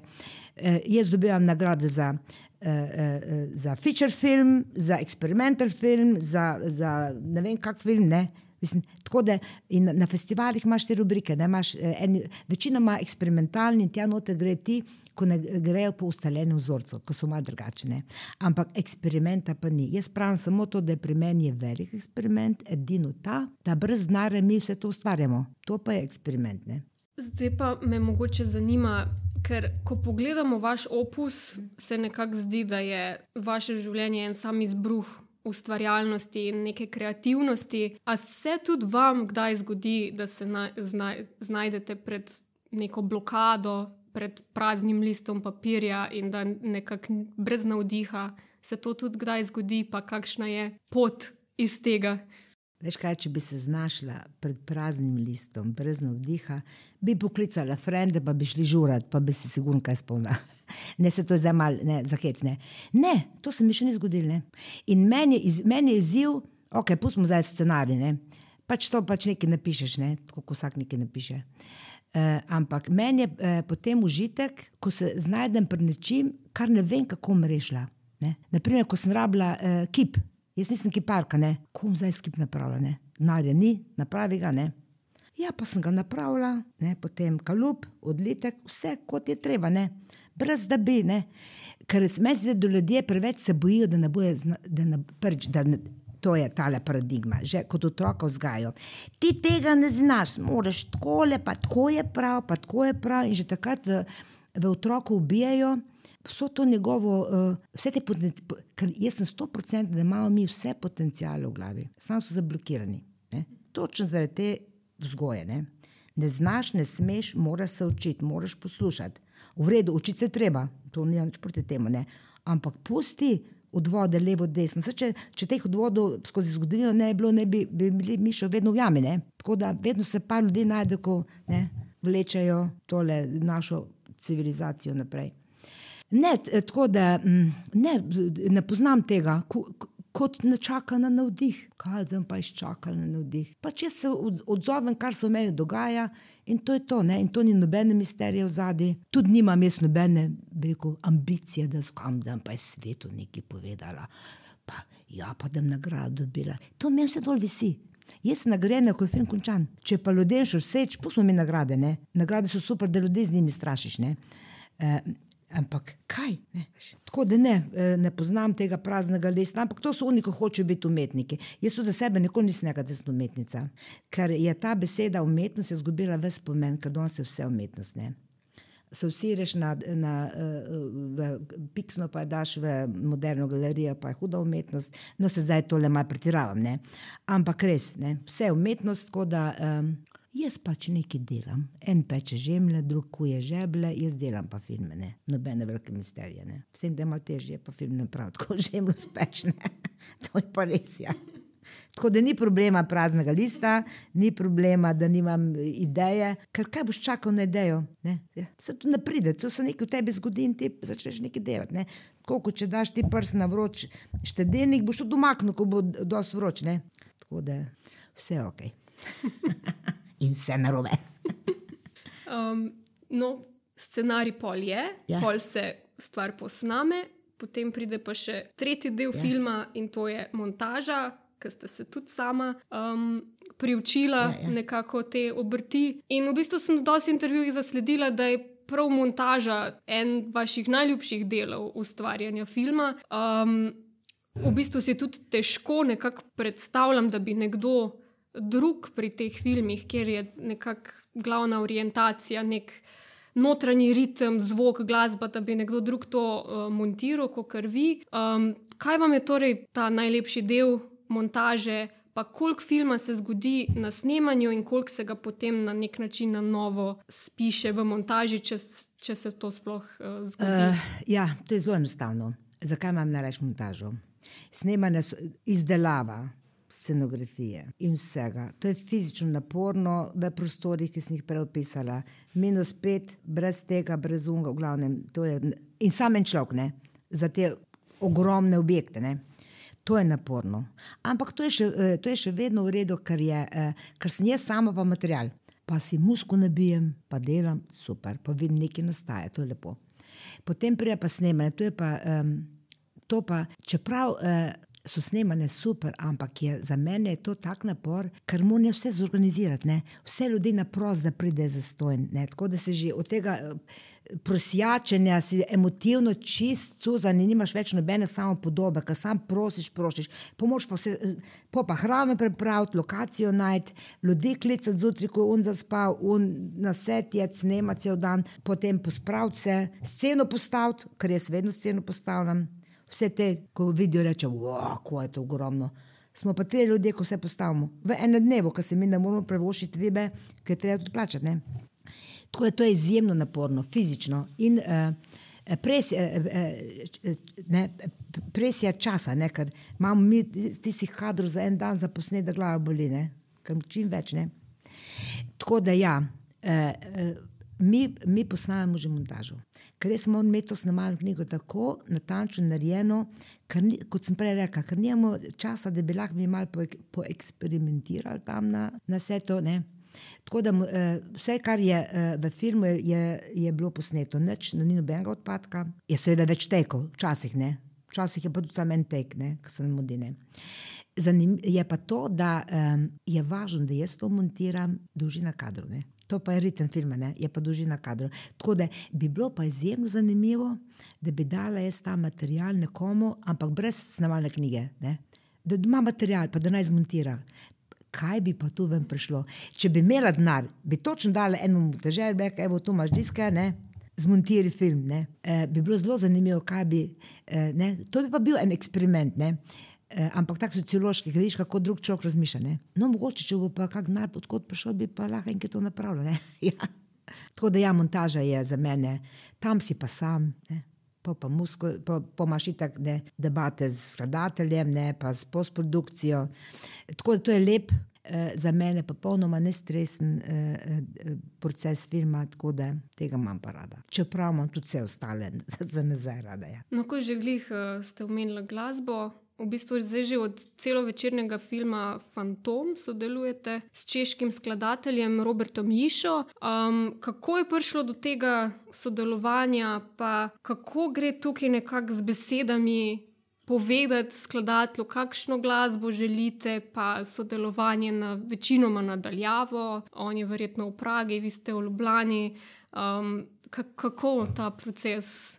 eh, jaz dobivam nagrade za, eh, eh, za feature film, za eksperimental film, za, za ne vem kak film. Ne? Mislim, tako da na festivalih imaš te rubrike, da imaš eh, eni, večinoma eksperimentalni tja noter gre ti, ko ne grejo po ustaljenem vzorcu, ko so malo drugačne. Ampak eksperimenta pa ni. Jaz pravim samo to, da pri meni je velik eksperiment, edino ta, da brez znare mi vse to ustvarjamo. To pa je eksperiment. Ne? Zdaj pa me mogoče zanima, ker ko pogledamo vaš opus, se nekako zdi, da je vaše življenje en sam izbruh ustvarjalnosti in neke kreativnosti. A se tudi vam kdaj zgodi, da se na, znaj, znajdete pred neko blokado, pred praznim listom papirja in da nekako brez navdiha se to tudi kdaj zgodi, pa kakšna je pot iz tega? Veš kaj, če bi se znašla pred praznim listom, brez navdiha, bi poklicala frende, pa bi šli žurat, pa bi si sigurno kaj spomnila. Ne se to zdaj malo zakecne. Ne, to se mi še ni zgodilo. Ne. In meni, iz, meni je izziv, ok, pustimo zdaj scenarij, ne. pač to pač nekaj napišeš, ne. tako kot vsak nekaj napiše. Uh, ampak meni je uh, potem užitek, ko se znajdem pred nečim, kar ne vem, kako mrešla. Naprimer, ko sem rabila uh, kip, jaz nisem kiparka, ne, kom zdaj skip napravila, narja ni, napravi ga ne. Ja, pa sem ga napravila, ne, potem kalup, odlitek, vse kot je treba, ne, brez da bi. Ne. Ker mi zdi, da ljudje preveč se bojijo, da ne bojo, da ne, prč, da ne, to je ta paradigma, že kot otroka vzgajajo. Ti tega ne znaš, moraš tako le, pa tako je prav, pa tako je prav. In že takrat v, v otroku ubijajo vso to njegovo, uh, vse te potencijale, ker jaz sem sto procent, da imamo mi vse potencijale v glavi, samo so zablokirani. Ne. Točno zaradi te vzgoje. Ne? ne znaš, ne smeš, moraš se učiti, moraš poslušati. V redu, učiti se treba, to ni nič proti temu. Ne? Ampak pusti odvode levo, desno. Saj, če, če teh odvodov skozi zgodovino ne bi bilo, ne bi, bi bili mi še vedno v jami. Ne? Tako da vedno se pa ljudi najde, ko ne, vlečajo tole našo civilizacijo naprej. Ne, tako da mm, ne, ne poznam tega kot ne čaka na navdih. Kaj zdaj pa izčakal na navdih? Pa če se odzovem, kar se v meni dogaja, in to je to, ne? in to ni nobene misterije v zadnji. Tudi nimam jaz nobene rekel, ambicije, da skam, da pa je svetu nekaj povedala. Pa, ja, pa da bi nagrado dobila. To mi vse dol visi. Jaz sem nagrajen, ko je film končan. Če pa ljudem še vseč, pustimo mi nagrade. Ne? Nagrade so super, da ljudi z njimi strašiš. Uh, Ampak kaj? Ne? Tako da ne, eh, ne poznam tega praznega lista, ampak to so oni, ki hočejo biti umetniki. Jaz za sebe nikoli nisem rekla, da sem umetnica, ker je ta beseda umetnost izgubila ves pomen, ker danes je vse umetnost. Ne? Se vsi reš na, na uh, piksno, pa daš v moderno galerijo, pa je huda umetnost. No, se zdaj tole malo pretiravam. Ne? Ampak res, ne? vse je umetnost, tako da. Um, Jaz pač nekaj delam, en peče žemlje, drug kuje žeble, jaz delam pa filme, ne? nobene velike misterije. Vsem, da ima težje, pa film ne pravi, tako žemlje spečne. to je pa res. Ja. Tako da ni problema praznega lista, ni problema, da nimam ideje, ker kaj boš čakal na idejo. Ne? Ja, se to ne pride, to se nekaj v tebi zgodi in ti začneš nekaj delati. Ne? Kot če daš ti prst na vroč štedenik, boš to domaknil, ko bo dosti vroč. Ne? Tako da vse ok. in vse narobe. um, no, scenarij pol je, ja. pol se stvar posname, potem pride pa še tretji del ja. filma in to je montaža, ki ste se tudi sama. Um, Priučila ja, ja. nekako te obrti. In v bistvu sem v dosti intervjujih zasledila, da je prav montaža en vaših najljubših delov ustvarjanja filma. Um, v bistvu si tudi težko nekako predstavljam, da bi nekdo drug pri teh filmih, kjer je nekako glavna orientacija, nek notranji ritem, zvok, glasba, da bi nekdo drug to uh, montiral, kot vi. Um, kaj vam je torej ta najlepši del montaže? Pa koliko filma se zgodi na snemanju, in koliko se ga potem na nek način na novo spiše v montaži, če, če se to sploh uh, zgodi? Uh, ja, to je zelo enostavno. Zakaj imam najraje montažo? Snemanje, izdelava, scenografije in vsega. To je fizično naporno v prostorih, ki sem jih prej opisala. Minus pet, brez tega, brez unga, v glavnem. Je, in samen človek, ne, za te ogromne objekte. Ne. To je naporno. Ampak to je, še, eh, to je še vedno v redu, ker, je, eh, ker sem jaz sama pa material. Pa si musko nabijem, pa delam, super, pa vidim, nekaj nastaja, to je lepo. Potem prija pa snemanje, to je pa, um, to pa čeprav. Uh, so snemane super, ampak je, za mene je to tak napor, ker morajo vse zorganizirati. Ne? Vse ljudi na prost, da pride za stojn. Tako da se že od tega eh, prosjačenja si emotivno čist, suzan in nimaš več nobene samo podobe, ker sam prosiš, prosiš. Pomoč pa vse, eh, po pa hrano prepraviti, lokacijo najti, ljudi klicati zjutraj, ko on zaspal, on na setje, snema cel dan, potem pospraviti se, sceno postaviti, ker jaz vedno sceno postavljam vse te, ko vidijo, reče, kako je to ogromno. Smo pa tri ljudje, ko se postavimo. V enem dnevu, ko se mi ne moramo prevošiti vibe, ki je treba tudi plačati. Ne? Tako da to je izjemno naporno, fizično. In uh, presija, uh, uh, ne, presija časa, ne? ker imamo mi tistih kadrov za en dan zaposne, da glava boli, ne? ker čim več ne. Tako da ja. Uh, uh, mi, mi posnamemo že montažo. Ker res moramo imeti to snemalno knjigo tako natančno narejeno, ni, kot sem prej rekel, ker nimamo časa, da bi lahko mi malo poeksperimentirali po tam na, na svetu. Tako da uh, vse, kar je uh, v filmu, je, je bilo posneto, nič, ni nobenega odpadka. Je seveda več tekov, včasih ne, včasih je pa tudi samo en tek, ki se nam mudi. Zanimivo je pa to, da um, je važno, da jaz to montiram dolžina kadrov. To pa je ritem filma, ne? je pa dolžina kadrov. Tako da bi bilo pa izjemno zanimivo, da bi dala jaz ta material nekomu, ampak brez snemalne knjige. Ne? Da ima material, pa da naj zmontira. Kaj bi pa tu ven prišlo? Če bi imela denar, bi točno dala enemu težavu, da je to imaš diske, ne? zmontiraj film. E, bi bilo zelo zanimivo, kaj bi. E, to bi pa bil en eksperiment. Ne? Eh, ampak tako sociološki, ki vidiš, kako drug človek razmišlja. Ne? No, mogoče, če bo pa kak denar odkot prišel, bi pa lahko enkrat to napravil. ja. Tako da ja, montaža je za mene, tam si pa sam. Ne? Po pa imaš itak ne, debate z skladateljem, ne, pa s postprodukcijo. Tako da to je lep, eh, za mene pa popolnoma nestresen eh, eh, proces filma, tako da tega imam pa rada. Čeprav imam tudi vse ostale, za me zdaj rada. Ja. No, ko že glih uh, ste omenili glasbo, v bistvu zdaj že od celovečernega filma Phantom sodelujete s češkim skladateljem Robertom Jišo. Um, kako je prišlo do tega sodelovanja, pa kako gre tukaj nekako z besedami? Povedati skladatelju, kakšno glasbo želite, pa sodelovanje na večinoma nadaljavo, on je verjetno v Pragi, vi ste v Ljubljani. Um, kako ta proces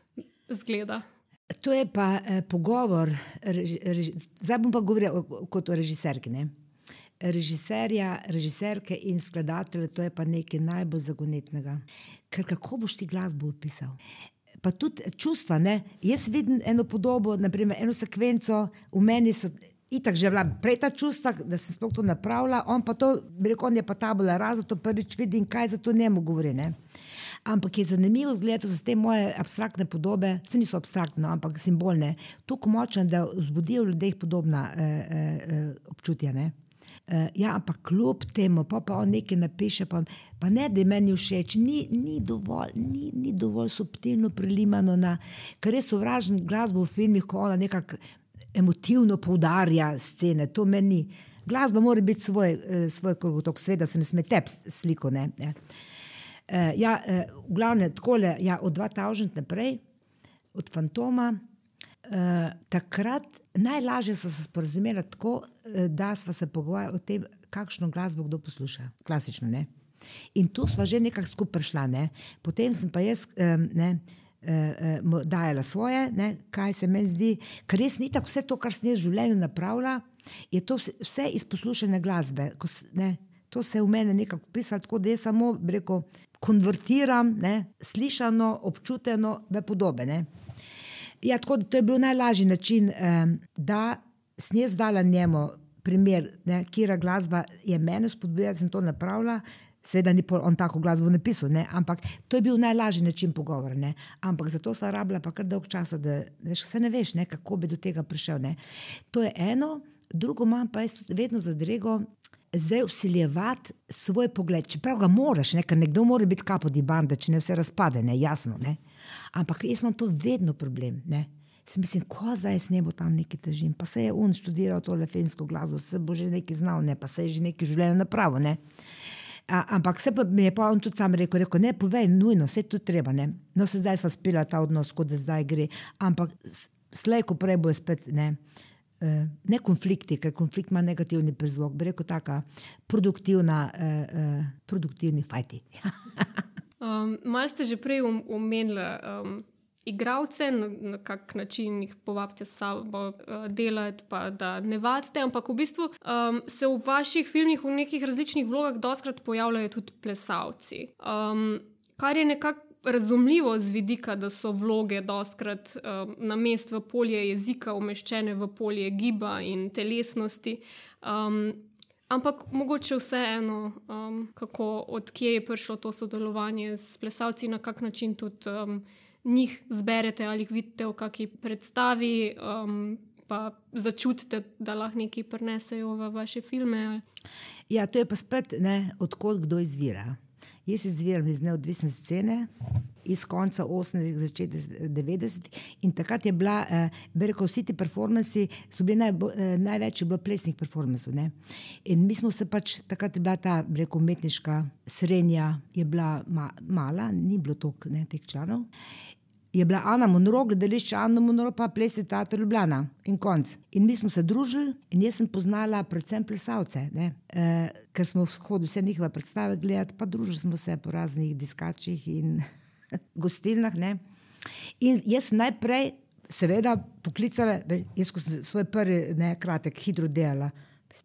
izgleda? To je pa eh, pogovor, reži, reži, zdaj bom pa govoril kot o režiserki. Ne? Režiserja, režiserke in skladatelje, to je pa nekaj najbolj zagonetnega. Ker kako boš ti glasbo opisal? Pa tudi čustva. Ne? Jaz vidim eno podobo, naprimer, eno sekvenco, v meni so itak že bila prej ta čustva, da sem sploh to napravila, on pa to, rekel, on je pa tabula raza, to prvič vidim, kaj za to njemu govori. Ne? Ampak je zanimivo zgledati za te moje abstraktne podobe, se niso abstraktne, no, ampak simbolne, tako močne, da vzbudijo v ljudeh podobna eh, eh, občutja. Ne? Uh, ja, ampak kljub temu, pa, pa on nekaj napiše, pa, pa ne, da je meni všeč, ni, ni, dovolj, ni, ni dovolj subtilno prelimano, na, ker res sovražen glasbo v filmih, ko ona nekako emotivno poudarja scene. To meni, glasba mora biti svoj, svoj krog, sveda se ne sme tep sliko. Ne, ne. Uh, ja, uh, v glavnem, tako je ja, od 2000 naprej, od Fantoma. Uh, takrat najlažje so se sporozumeli tako, da smo se pogovarjali o tem, kakšno glasbo kdo posluša. Klasično. Ne? In tu smo že nekako skupaj šla. Ne? Potem sem pa jaz um, ne, uh, dajala svoje, ne, kaj se meni zdi, ker res ni tako vse to, kar sem jaz v življenju napravila, je to vse, iz poslušane glasbe. Ko, ne, to se je v meni nekako pisalo, tako da jaz samo rekel konvertiram ne, slišano, občuteno v podobe. Ne. Ja, tako to je bil najlažji način, eh, da sem jaz dala njemu primer, kjer glasba je meni spodbudila, da sem to napravila. Seveda ni on tako glasbo napisal, ne? ampak to je bil najlažji način pogovora. Ne? Ampak zato sem rabila pa kar dolg čas, da veš, se ne veš, ne? kako bi do tega prišel. Ne? To je eno, drugo imam pa jaz vedno zadrego, zdaj usiljevati svoj pogled. Čeprav ga moraš, ne? ker nekdo mora biti kapodi banda, če ne vse razpade, ne? jasno. Ne? Ampak jaz imam to vedno problem. Ne? Si mislim, ko zdaj s nebo tam nekaj težim, pa se je on študiral to lefinsko glasbo, se bo že nekaj znal, ne? pa se je že nekaj življenja napravo. Ne? A, ampak se pa mi je pa on tudi sam rekel, rekel ne povej, nujno, vse to treba. Ne? No, se zdaj sva spila ta odnos, kot da zdaj gre. Ampak slej, ko prej bo spet ne. uh, ne konflikti, ker konflikt ima negativni prizvok, bi rekel, tako produktivna, uh, uh, produktivni fajti. um, Mal ste že prej um, omenili. Um, Igravce, na, kak način jih povabite s sabo uh, delati, pa da ne vadite, ampak v bistvu um, se v vaših filmih v nekih različnih vlogah doskrat pojavljajo tudi plesalci. Um, kar je nekako razumljivo z vidika, da so vloge doskrat um, na mest v polje jezika umeščene v polje giba in telesnosti. Um, ampak mogoče vseeno, um, kako odkje je prišlo to sodelovanje s plesalci, na kak način tudi. Um, njih zberete ali jih vidite v kakšni predstavi, um, pa začutite, da lahko nekaj prenesejo v vaše filme. Ja, to je pa spet, odkot kdo izvira. Jaz izviram iz neodvisne scene, iz konca 80-ih, začetek 90-ih. In takrat je bila, eh, rekel, vsi ti performansi, so bili naj, eh, največ, bilo plesnih performansov. Ne? In mi smo se pač, takrat je bila ta, rekel, umetniška srednja, je bila ma, mala, ni bilo toliko teh članov je bila Ana Monro, gledališče Ana Monro, pa plesni teater Ljubljana in konc. In mi smo se družili in jaz sem poznala predvsem plesalce, e, ker smo hodili vse njihove predstave gledati, pa družili smo se po raznih diskačih in gostilnah. Ne? In jaz najprej, seveda, poklicala, jaz sem svoj prvi ne, kratek hidro delala.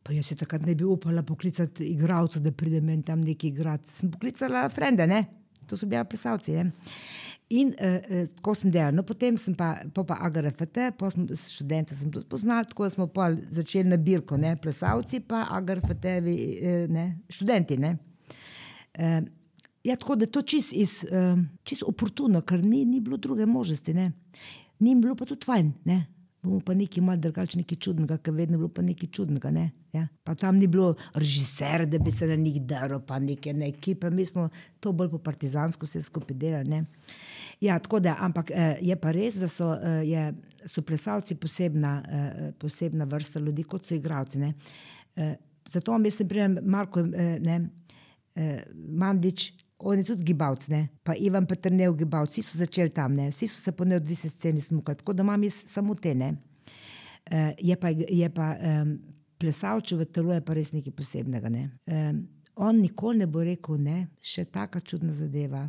Pa jaz se takrat ne bi upala poklicati igralca, da pride meni tam neki igrati. Sem poklicala frende, ne? to so bili plesalci. Ne? In uh, tako sem delal. No, potem sem pa, pa, pa AGRFT, pa sem študente sem tudi poznal, tako smo pa začeli nabirko, ne plesalci, pa AGRFT, uh, ne, študenti. Ne. Uh, ja, tako da to čist, iz, uh, čist oportuno, ker ni, ni bilo druge možnosti. Ne. Ni bilo pa tudi fajn. Ne. Bomo pa nekaj malo drugače, nekaj čudnega, ker vedno je bilo pa nekaj čudnega. Ne? Ja? Pa tam ni bilo režiser, da bi se na njih daril, pa neke ne ekipe, mi smo to bolj po partizansko vse skupaj delali. Ja, da, ampak eh, je pa res, da so, eh, je, so plesalci posebna, eh, posebna vrsta ljudi, kot so igravci. Zato mislim, da je Marko ne, Mandič, on je tudi gibalc, ne? pa Ivan Petrnev gibalc, vsi so začeli tam, ne? vsi so se po neodvisni sceni smukali, tako da imam jaz samo te. Ne? Je pa, je pa um, plesalčev v telo je pa res nekaj posebnega. Ne? Um, on nikoli ne bo rekel, ne, še taka čudna zadeva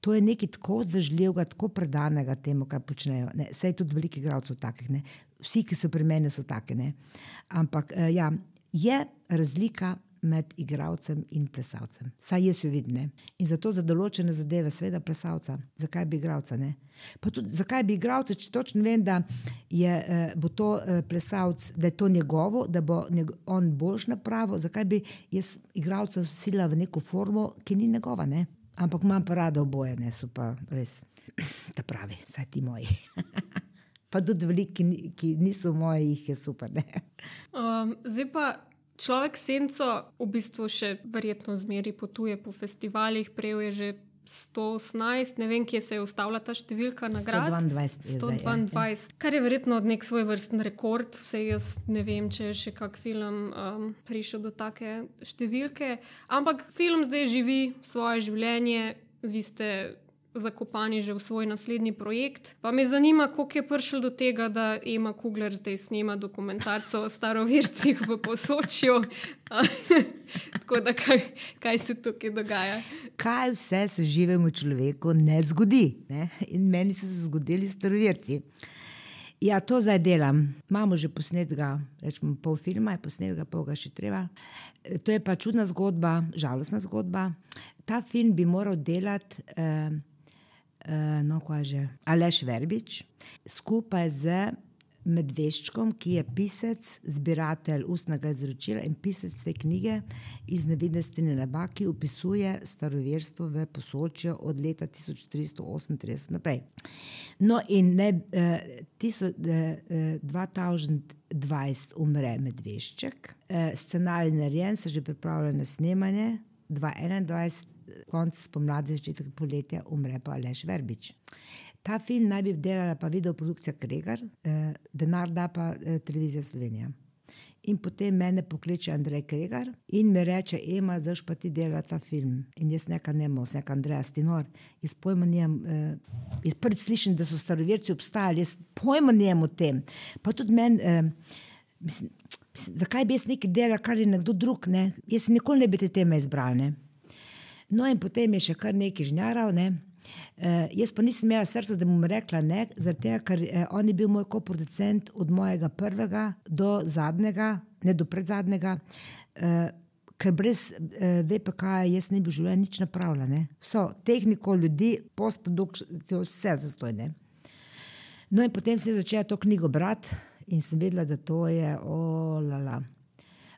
to je nekaj tako zdržljivega, tako predanega temu, kar počnejo. Vse je tudi veliko igralcev takih, ne? vsi, ki so pri meni, so taki. Ne? Ampak uh, ja, je razlika med igralcem in plesalcem. Saj jaz jo vidim. In zato za določene zadeve, seveda, plesalca, zakaj bi igralca. Tudi, zakaj bi igralca, če točno vem, da je uh, bo to uh, plesalc, da je to njegovo, da bo njego, on bož na pravo, zakaj bi jaz igralca sila v neko formo, ki ni njegova. Ne? Ampak imam pa rado oboje, ne so pa res, da pravi, vsaj ti moji. pa tudi veliki, ki, ki niso moji, jih je super. Um, zdaj pa človek senco v bistvu še verjetno zmeri potuje po festivalih, prejel je že 118, ne vem, kje se je ustavila ta številka nagrad. 122. 122 je, ja. Kar je verjetno nek svoj vrsten rekord, vse jaz ne vem, če je še kak film um, prišel do take številke. Ampak film zdaj živi svoje življenje, vi ste zakopani že v svoj naslednji projekt. Pa me zanima, kako je prišel do tega, da ima Kugler zdaj snema dokumentarce o starovircih v posočju. Tako da, kaj, kaj se tukaj dogaja? Kaj vse se živemu človeku ne zgodi? Ne? In meni so se zgodili starovirci. Ja, to zdaj delam. Imamo že posnetka, rečemo pol filma, je posnetka, pol ga še treba. To je pa čudna zgodba, žalostna zgodba. Ta film bi moral delati. Eh, uh, no, kaže, Aleš Verbič, skupaj z Medveščkom, ki je pisec, zbiratelj ustnega izročila in pisec te knjige iz Nevidnosti na neba, ki opisuje staroverstvo v posočju od leta 1338 naprej. No, in ne, uh, tiso, uh, 2020 umre Medvešček, uh, scenarij narejen, se že pripravlja na snemanje, 2021 konc spomladi, začetek poletja, umre pa Aleš Verbič. Ta film naj bi delala pa videoprodukcija Kregar, eh, denar da pa eh, televizija Slovenija. In potem mene pokliče Andrej Kregar in mi reče: Ema, zdaj pa ti dela ta film. In jaz nekaj ne morem, nekaj Andreja Stinor. Jaz pojma nijem, eh, jaz prvič slišim, da so staroverci obstajali, jaz pojma nijem o tem. Pa tudi meni, eh, mislim, mislim, zakaj bi jaz nekaj delal, kar je nekdo drug, ne? jaz nikoli ne bi te teme izbral. Ne? No, in potem je še kar nekaj žnjaral. Ne? Uh, jaz pa nisem imela srca, da bom rekla ne, tega, ker uh, on je bil moj koproducent od mojega prvega do zadnjega, ne do predzadnjega. Uh, ker brez uh, VPK jaz ne bi v življenju nič napravila. Vso tehniko, ljudi, postprodukcijo, vse zastojne. No, in potem sem začela to knjigo brati in sem vedela, da to je olala. Oh,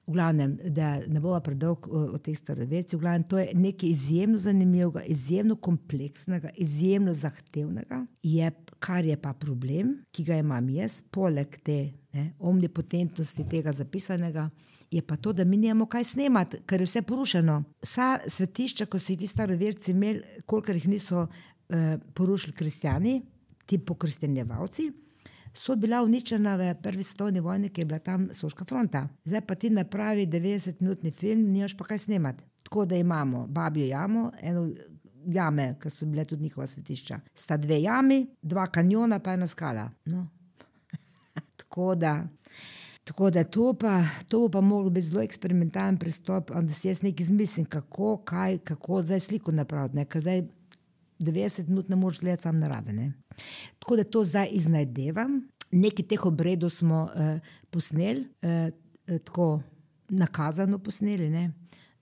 V glavnem, da ne bo predolg o teh starovercih, v glavnem, to je nekaj izjemno zanimivega, izjemno kompleksnega, izjemno zahtevnega, je, kar je pa problem, ki ga imam jaz, poleg te ne, omnipotentnosti tega zapisanega, je pa to, da mi nimamo kaj snemati, ker je vse porušeno. Vsa svetišča, ko so jih ti staroverci imeli, kolikor jih niso uh, porušili kristijani, ti pokristjenjevalci so bila uničena v prvi svetovni vojni, ki je bila tam Soška fronta. Zdaj pa ti napravi 90-minutni film, nimaš pa kaj snemati. Tako da imamo babijo jamo, eno jame, ki so bile tudi njihova svetišča. Sta dve jami, dva kanjona, pa ena skala. No. tako da. Tako da to, pa, to bo pa moglo biti zelo eksperimentalen pristop, da si jaz nekaj izmislim, kako, kaj, kako zdaj sliko napraviti. Ker zdaj 90 minut ne moreš gledati sam narave. Tako da to zdaj iznajdevam. Nekaj teh obredov smo uh, posneli, uh, tako nakazano posneli, ne?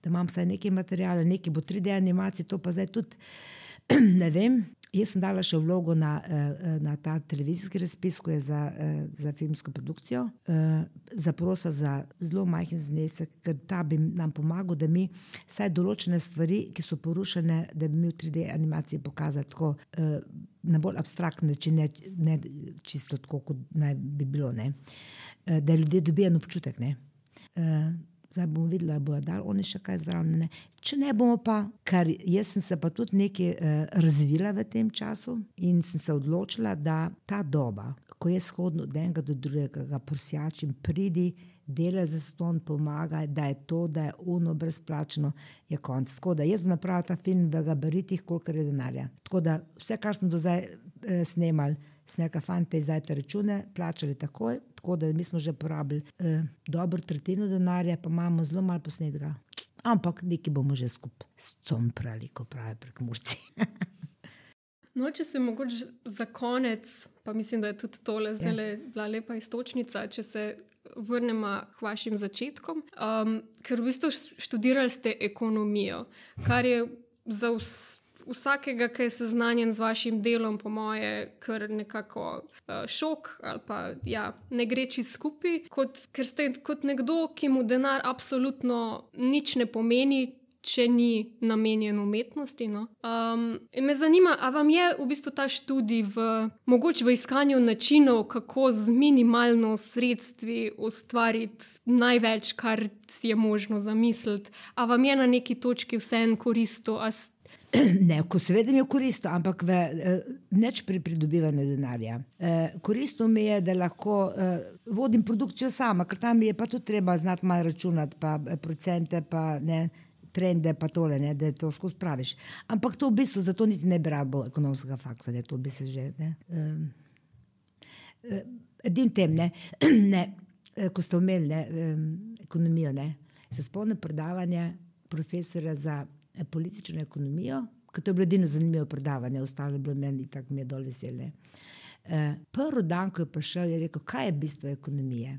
da imam vsaj nekaj materijala, nekaj bo 3D animacije, to pa zdaj tudi ne vem. Jaz sem dala še vlogo na, eh, na ta televizijski razpis, ko je za, za filmsko produkcijo, zaprosa za zelo majhen znesek, ker ta bi nam pomagal, da mi vsaj določene stvari, ki so porušene, da bi mi v 3D animaciji pokazali tako na bolj abstraktni način, ne, ne čisto tako, kot naj bi bilo, ne? Eh, da ljudje dobijo občutek. Ne? Eh, zdaj bomo videli, da bodo dali oni še kaj zraven. Če ne bomo pa, ker jaz sem se pa tudi nekaj uh, razvila v tem času in sem se odločila, da ta doba, ko je shodno od enega do drugega, ga prosjačim, pridi, dela za ston, pomaga, da je to, da je uno brezplačno, je konc. Tako da jaz bom napravila ta film v gabaritih, koliko je denarja. Tako da vse, kar smo do zdaj eh, snemali, snega fante, zdaj te račune, plačali takoj. Tako da mi smo že porabili eh, dobro tretjino denarja, pa imamo zelo malo posnetka. Ampak neki bomo že skupaj scomprali, ko pravijo prek Murci. No, če se mogoče za konec, pa mislim, da je tudi tole ja. zelo lepa istočnica, če se vrnemo k vašim začetkom. Um, ker v bistvu študirali ste ekonomijo, kar je za vs vsakega, ki je seznanjen z vašim delom, po moje, kar nekako uh, šok ali pa ja, ne gre čisto skupaj. Kot, ker ste kot nekdo, ki mu denar absolutno nič ne pomeni, če ni namenjen umetnosti. No? Um, me zanima, ali vam je v bistvu ta študij v, mogoče v iskanju načinov, kako z minimalno sredstvi ustvariti največ, kar si je možno zamisliti, ali vam je na neki točki vseeno koristo. Ne, ko seveda mi je koristno, ampak v, eh, neč pri pridobivanju denarja. Eh, koristno mi je, da lahko eh, vodim produkcijo sama, ker tam je pa tudi treba znati malo računati, pa procente, pa ne trende, pa tole, ne, da to skozi praviš. Ampak to v bistvu zato niti ne bi rabo ekonomskega faksa, da to bi se že. Edin um, tem, ne, ne, ko ste omenili ne, ekonomijo, ne, se spomnim predavanja profesora za politično ekonomijo, ker to je bilo edino zanimivo predavanje, ostalo je bilo meni tako mi je dol veselje. Uh, prvi dan, ko je prišel, je rekel, kaj je bistvo ekonomije.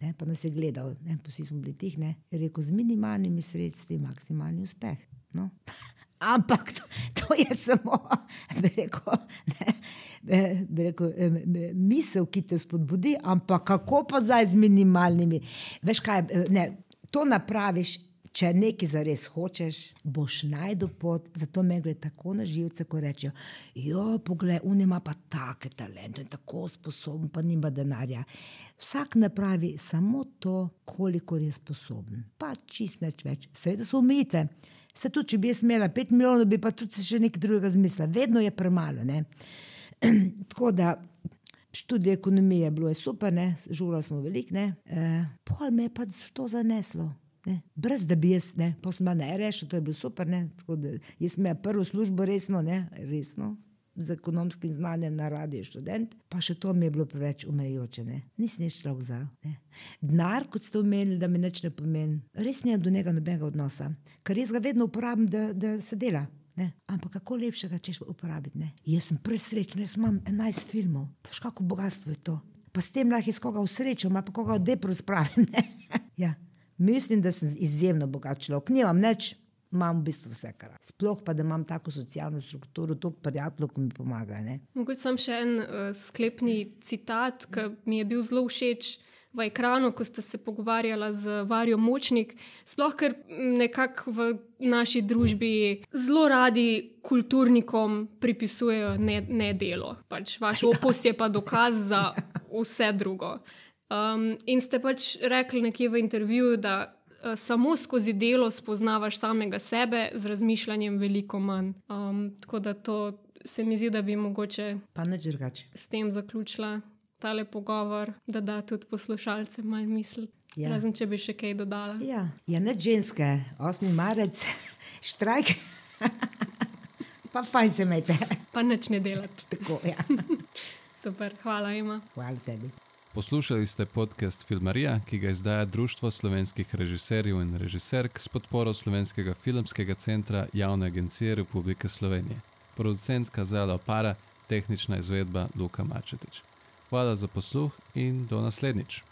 Ne, pa nas je gledal, ne, vsi smo bili tih, ne, je rekel, z minimalnimi sredstvi, maksimalni uspeh. No. Ampak to, to je samo, bi rekel, ne, bi rekel, misel, ki te spodbudi, ampak kako pa zdaj z minimalnimi. Veš kaj, ne, to napraviš Če nekaj zares hočeš, boš najdel pot, zato me gre tako na živce, ko rečejo: Jo, poglej, on ima pa take talente, tako sposoben, pa nima denarja. Vsak napravi samo to, koliko je sposoben, pa čist neč več. Seveda so umite. Se tudi, če bi jaz imela pet milijonov, bi pa tudi še nekaj drugega zmislila. Vedno je premalo. tako da študij ekonomije, bilo je super, žurali smo veliko, e, pol me je pa to zaneslo. Ne? Brez da bi jaz, ne, pa sem ne rešil, to je bilo super. Jaz sem imel prvo službo resno, ne, resno, z ekonomskim znanjem na radiju študent, pa še to mi je bilo preveč umejoče. Ne. Nisem nič človek za. Denar, kot ste omenili, da mi nič ne pomeni, res nimam do njega nobenega odnosa, ker jaz ga vedno uporabim, da, da se dela. Ne? Ampak kako lepše ga češ uporabiti? Ne? Jaz sem presrečen, jaz imam 11 filmov, pa še kako bogatstvo je to. Pa s tem lahko iz koga usrečam, pa koga odepro spravim. ja. Mislim, da sem izjemno bogat človek, nimam nič, imam v bistvu vse, kar. Sploh pa, da imam tako socialno strukturo, toliko prijateljev, ki mi pomagajo. Mogoče sem še en uh, sklepni citat, ki mi je bil zelo všeč v ekranu, ko ste se pogovarjali z Varjo Močnik. Sploh, ker nekako v naši družbi zelo radi kulturnikom pripisujejo ne, ne delo. Pač vaš opus je pa dokaz za vse drugo. Um, in ste pač rekli nekje v intervjuju, da uh, samo skozi delo spoznavaš samega sebe, z razmišljanjem veliko manj. Um, tako da to se mi zdi, da bi mogoče. S tem zaključila tale pogovor, da da tudi poslušalcem malo misli. Ja. Razen če bi še kaj dodala. Ja, ja ne ženske, 8. marec, štrajk. pa fajn se imejte. pa neč ne delati. Tako, ja. Super, hvala ima. Hvala tebi. Poslušali ste podcast Filmarija, ki ga izdaja Društvo slovenskih režiserjev in režiserk s podporo Slovenskega filmskega centra Javne agencije Republike Slovenije. Producentka Zela Para, tehnična izvedba Luka Mačetič. Hvala za posluh in do naslednjič.